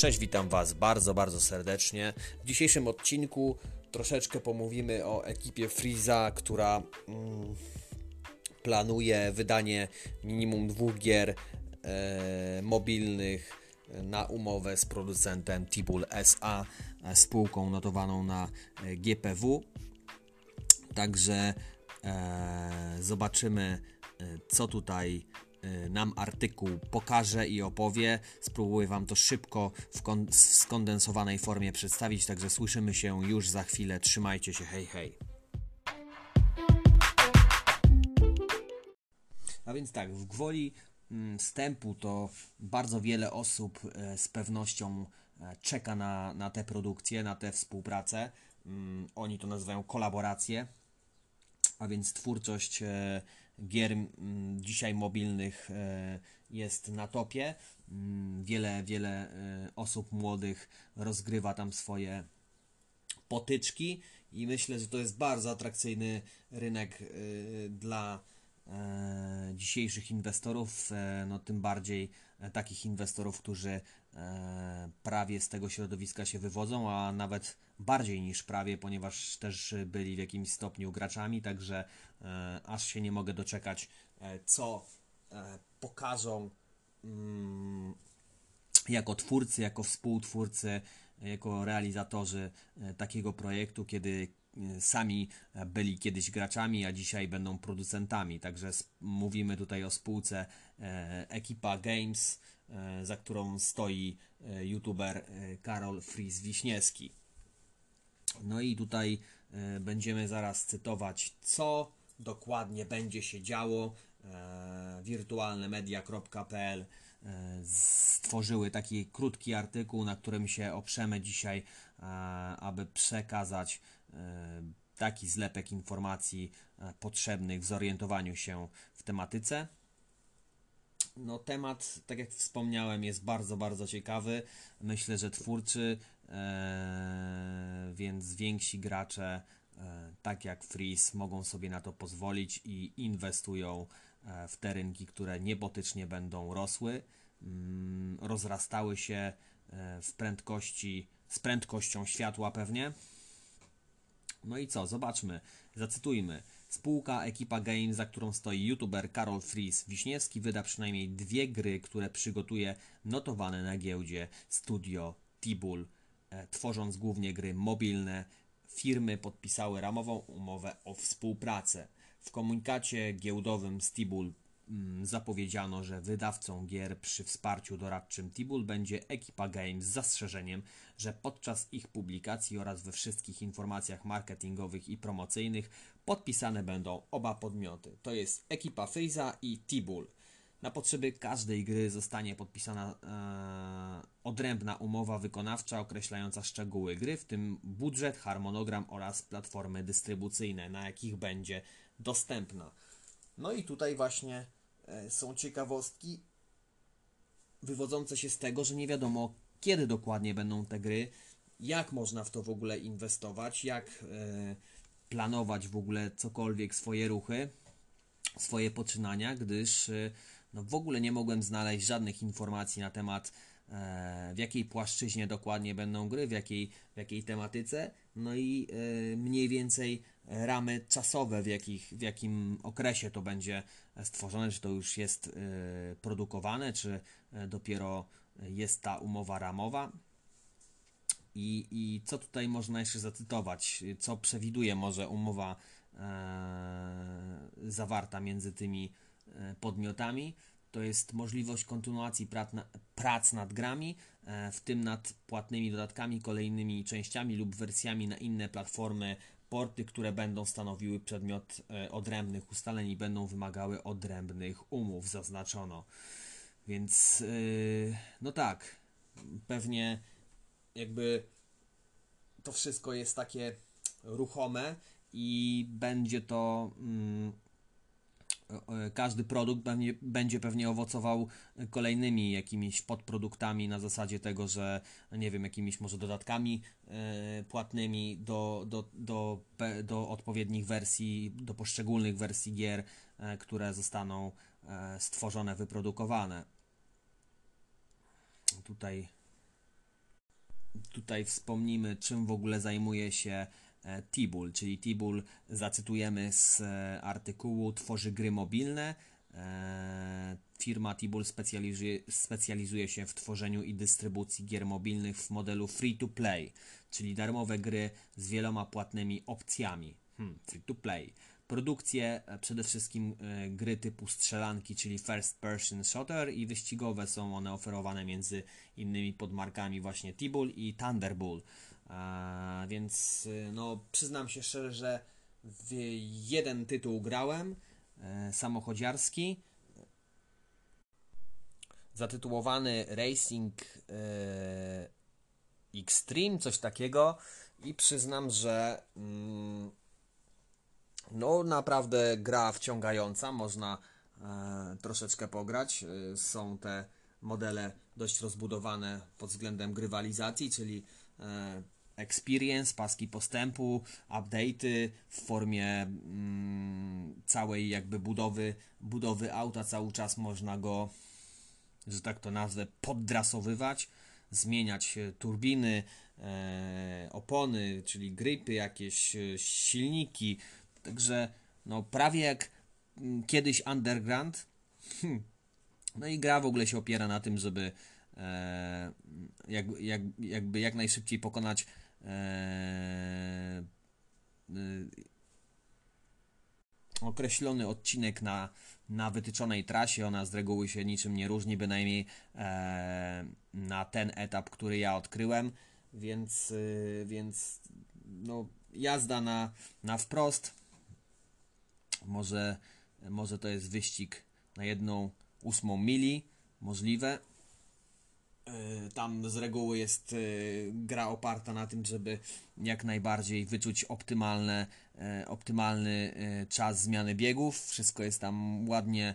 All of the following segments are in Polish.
Cześć, witam Was bardzo, bardzo serdecznie. W dzisiejszym odcinku troszeczkę pomówimy o ekipie Freeza, która mm, planuje wydanie minimum dwóch gier e, mobilnych na umowę z producentem Tibul SA, spółką notowaną na e, GPW. Także e, zobaczymy, e, co tutaj nam artykuł pokaże i opowie. Spróbuję Wam to szybko w, w skondensowanej formie przedstawić, także słyszymy się już za chwilę. Trzymajcie się, hej, hej. A więc tak, w gwoli mm, wstępu to bardzo wiele osób e, z pewnością e, czeka na, na tę produkcję, na tę współpracę. Mm, oni to nazywają kolaboracje, a więc twórczość gier mm, dzisiaj mobilnych e, jest na topie. Mm, wiele, wiele e, osób młodych rozgrywa tam swoje potyczki i myślę, że to jest bardzo atrakcyjny rynek e, dla dzisiejszych inwestorów, no tym bardziej takich inwestorów, którzy prawie z tego środowiska się wywodzą, a nawet bardziej niż prawie, ponieważ też byli w jakimś stopniu graczami, także e, aż się nie mogę doczekać, e, co e, pokażą mm, jako twórcy, jako współtwórcy, jako realizatorzy takiego projektu, kiedy sami byli kiedyś graczami, a dzisiaj będą producentami. Także mówimy tutaj o spółce Ekipa Games, za którą stoi youtuber Karol Fries-Wiśniewski. No i tutaj e, będziemy zaraz cytować, co dokładnie będzie się działo. E, wirtualnemedia.pl e, stworzyły taki krótki artykuł, na którym się oprzemy dzisiaj, aby przekazać taki zlepek informacji potrzebnych w zorientowaniu się w tematyce. No, temat, tak jak wspomniałem, jest bardzo, bardzo ciekawy. Myślę, że twórczy E, więc więksi gracze, e, tak jak Freeze, mogą sobie na to pozwolić i inwestują e, w te rynki, które niebotycznie będą rosły, mm, rozrastały się w prędkości, z prędkością światła pewnie. No i co, zobaczmy, zacytujmy. Spółka Ekipa Games, za którą stoi youtuber Karol Fries Wiśniewski, wyda przynajmniej dwie gry, które przygotuje notowane na giełdzie studio Tibul E, tworząc głównie gry mobilne, firmy podpisały ramową umowę o współpracę. W komunikacie giełdowym z Tibul zapowiedziano, że wydawcą gier przy wsparciu doradczym Tibul będzie Ekipa Games z zastrzeżeniem, że podczas ich publikacji oraz we wszystkich informacjach marketingowych i promocyjnych podpisane będą oba podmioty. To jest Ekipa Freeza i Tibul. Na potrzeby każdej gry zostanie podpisana e, odrębna umowa wykonawcza określająca szczegóły gry, w tym budżet, harmonogram oraz platformy dystrybucyjne, na jakich będzie dostępna. No i tutaj właśnie są ciekawostki wywodzące się z tego, że nie wiadomo kiedy dokładnie będą te gry, jak można w to w ogóle inwestować, jak e, planować w ogóle cokolwiek swoje ruchy, swoje poczynania, gdyż e, no w ogóle nie mogłem znaleźć żadnych informacji na temat e, w jakiej płaszczyźnie dokładnie będą gry, w jakiej, w jakiej tematyce, no i e, mniej więcej ramy czasowe, w, jakich, w jakim okresie to będzie stworzone, czy to już jest e, produkowane, czy dopiero jest ta umowa ramowa. I, I co tutaj można jeszcze zacytować? Co przewiduje może umowa e, zawarta między tymi E, podmiotami. To jest możliwość kontynuacji prac nad grami, e, w tym nad płatnymi dodatkami, kolejnymi częściami lub wersjami na inne platformy, porty, które będą stanowiły przedmiot e, odrębnych ustaleń i będą wymagały odrębnych umów, zaznaczono. Więc, no tak, pewnie jakby to wszystko jest takie ruchome i będzie to. Mm, E, każdy produkt będzie pewnie owocował kolejnymi jakimiś podproduktami na zasadzie tego, że nie wiem, jakimiś może dodatkami e, płatnymi do, do, do, do odpowiednich wersji, do poszczególnych wersji gier, e, które zostaną stworzone, wyprodukowane. Tutaj tutaj wspomnimy, czym w ogóle zajmuje się e, Tibul, czyli Tibul, zacytujemy z e, artykułu, tworzy gry mobilne. E, Firma Tibul specjalizuje, specjalizuje się w tworzeniu i dystrybucji gier mobilnych w modelu free to play, czyli darmowe gry z wieloma płatnymi opcjami. Hmm, free to play. Produkcje, e, przede wszystkim e, gry typu strzelanki, czyli first person shooter i wyścigowe są one oferowane między innymi pod markami właśnie T-Bull i Thunderbull. E, więc e, no przyznam się szczerze, że w jeden tytuł grałem, e, samochodziarski, zatytułowany Racing e, Extreme, coś takiego. I przyznam, że mm, no naprawdę gra wciągająca, można troszeczkę pograć. Są te modele dość rozbudowane pod względem grywalizacji, czyli experience, paski postępu, update'y w formie mm, całej jakby budowy, budowy auta. Cały czas można go, że tak to nazwę, poddrasowywać, zmieniać e, turbiny, e, opony, czyli grypy, jakieś e, silniki. Także no prawie jak mm, kiedyś Underground. Hmm. No i gra w ogóle się opiera na tym, żeby e, jak, jak, jakby jak najszybciej pokonać e, e, określony odcinek na, na wytyczonej trasie. Ona z reguły się niczym nie różni, bynajmniej e, na ten etap, który ja odkryłem. Więc, e, więc no, jazda na, na wprost. Może, może to jest wyścig na jedną ósmą mili. Możliwe. E, Tam z reguły jest e, gra oparta na tym, żeby jak najbardziej wyczuć optymalne, e, optymalny czas zmiany biegów. Wszystko jest tam ładnie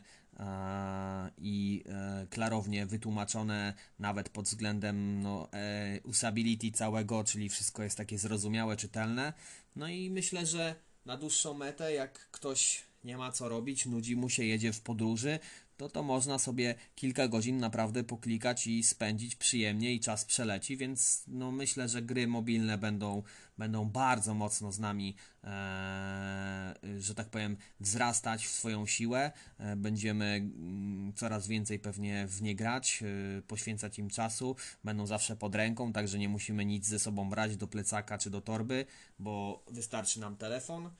i e, klarownie wytłumaczone, nawet pod względem no, e, usability całego, czyli wszystko jest takie zrozumiałe, czytelne. No i myślę, że na dłuższą metę, jak ktoś nie ma co robić, nudzi mu się, jedzie w podróży, to to można sobie kilka godzin naprawdę poklikać i spędzić przyjemnie i czas przeleci, więc no myślę, że gry mobilne będą, będą bardzo mocno z nami, e, że tak powiem, wzrastać w swoją siłę. E, będziemy mm, coraz więcej pewnie w nie grać, e, poświęcać im czasu, będą zawsze pod ręką, także nie musimy nic ze sobą brać do plecaka czy do torby, bo wystarczy nam telefon.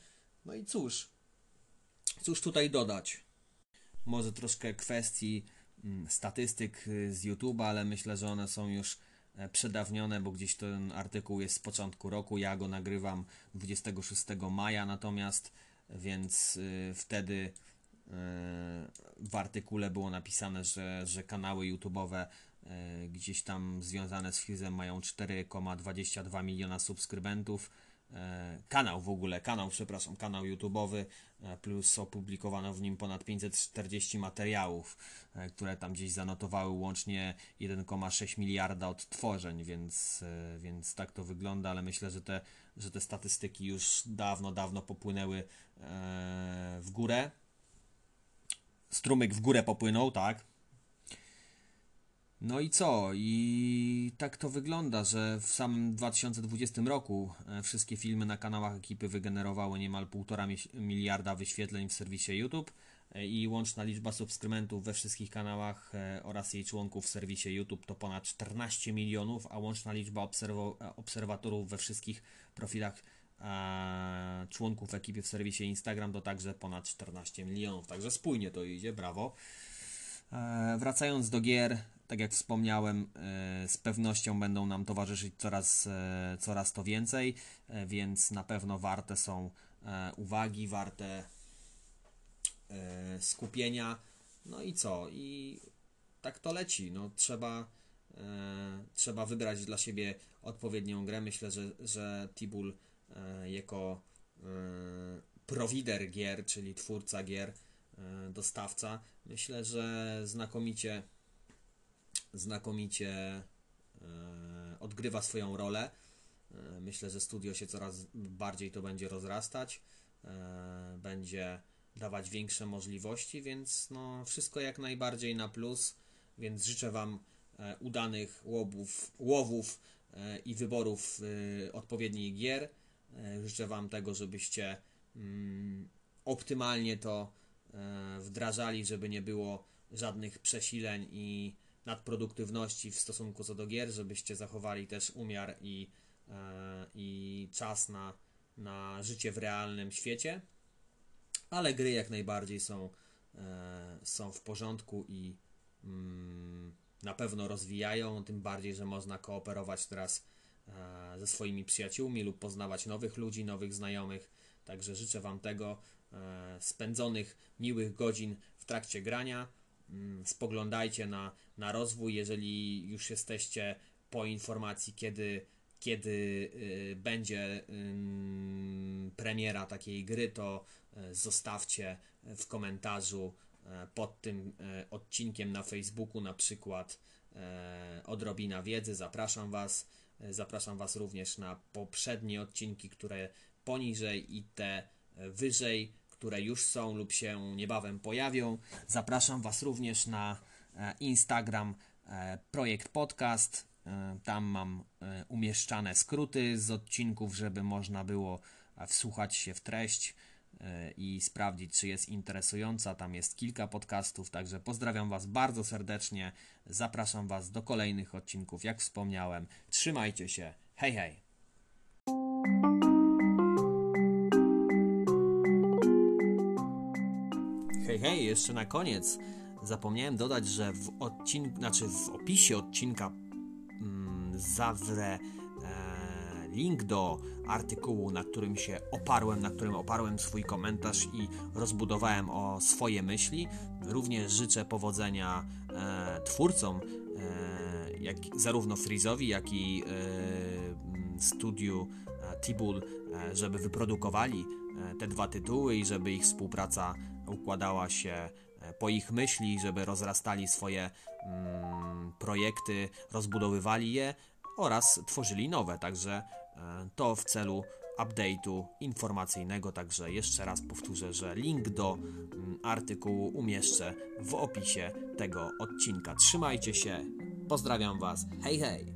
No i cóż, cóż tutaj dodać? Może troszkę kwestii mm, statystyk y, z YouTube'a, ale myślę, że one są już e, przedawnione, bo gdzieś ten artykuł jest z początku roku. Ja go nagrywam 26 maja, natomiast więc y, wtedy y, w artykule było napisane, że, że kanały YouTube'owe y, gdzieś tam związane z Fizem mają 4,22 miliona subskrybentów. E, kanał w ogóle, kanał, przepraszam, kanał YouTube'owy, e, plus opublikowano w nim ponad 540 materiałów, e, które tam gdzieś zanotowały łącznie 1,6 miliarda odtworzeń, więc, więc tak to wygląda, ale myślę, że te, że te statystyki już dawno, dawno popłynęły w górę. Strumyk w górę popłynął, tak? No i co? I tak to wygląda, że w samym 2020 roku e, wszystkie filmy na kanałach ekipy wygenerowały niemal 1,5 mieś- miliarda wyświetleń w serwisie YouTube e, i łączna liczba subskrybentów we wszystkich kanałach e, oraz jej członków w serwisie YouTube to ponad 14 milionów, a łączna liczba obserwatorów we wszystkich profilach członków ekipy w serwisie Instagram to także ponad 14 milionów. Także spójnie to idzie, brawo. E, Wracając do gier, tak jak wspomniałem, e, z pewnością będą nam towarzyszyć coraz, e, coraz to więcej, więc na pewno warte są uwagi, warte skupienia. No i co? I tak to leci. No, trzeba, trzeba wybrać dla siebie odpowiednią grę. Myślę, że, że Tibul jako prowider gier, czyli twórca gier, dostawca, myślę, że znakomicie znakomicie e, odgrywa swoją rolę. E, Myślę, że studio się coraz bardziej to będzie rozrastać, e, będzie dawać większe możliwości, więc no, wszystko jak najbardziej na plus. Więc życzę Wam e, udanych łowów, łowów i wyborów odpowiednich gier. Życzę Wam tego, żebyście mm, optymalnie to wdrażali, żeby nie było żadnych przesileń i nadproduktywności w stosunku co do gier, żebyście zachowali też umiar i, i czas na, na życie w realnym świecie. Ale gry jak najbardziej są, są w porządku i mm, na pewno rozwijają, tym bardziej, że można kooperować teraz e, ze swoimi przyjaciółmi lub poznawać nowych ludzi, nowych znajomych. Także życzę Wam tego, e, spędzonych miłych godzin w trakcie grania. Mm, spoglądajcie na, na rozwój, jeżeli już jesteście po informacji, kiedy, kiedy y, będzie premiera takiej gry, to e, zostawcie w komentarzu E, pod tym odcinkiem na Facebooku, na przykład odrobina wiedzy. Zapraszam Was. Zapraszam Was również na poprzednie odcinki, które poniżej i te wyżej, które już są lub się niebawem pojawią. Zapraszam Was również na Instagram Projekt Podcast. Tam mam umieszczane skróty z odcinków, żeby można było wsłuchać się w treść. E, i sprawdzić, czy jest interesująca. Tam jest kilka podcastów, także pozdrawiam Was bardzo serdecznie. Zapraszam Was do kolejnych odcinków, jak wspomniałem. Trzymajcie się. Hej, hej! Hej, hej, jeszcze na koniec zapomniałem dodać, że w odcinku, znaczy w opisie odcinka mm, zawrę link do artykułu, na którym się oparłem, na którym oparłem swój komentarz i rozbudowałem o swoje myśli. Również życzę powodzenia e, twórcom, e, jak, zarówno Freeze'owi, jak i e, studiu e, Tibul, e, żeby wyprodukowali e, te dwa tytuły i żeby ich współpraca układała się po ich myśli, żeby rozrastali swoje mm, projekty, rozbudowywali je oraz tworzyli nowe. Także E, to w celu update'u informacyjnego, także jeszcze raz powtórzę, że link do mm, artykułu umieszczę w opisie tego odcinka. Trzymajcie się, pozdrawiam Was, hej hej!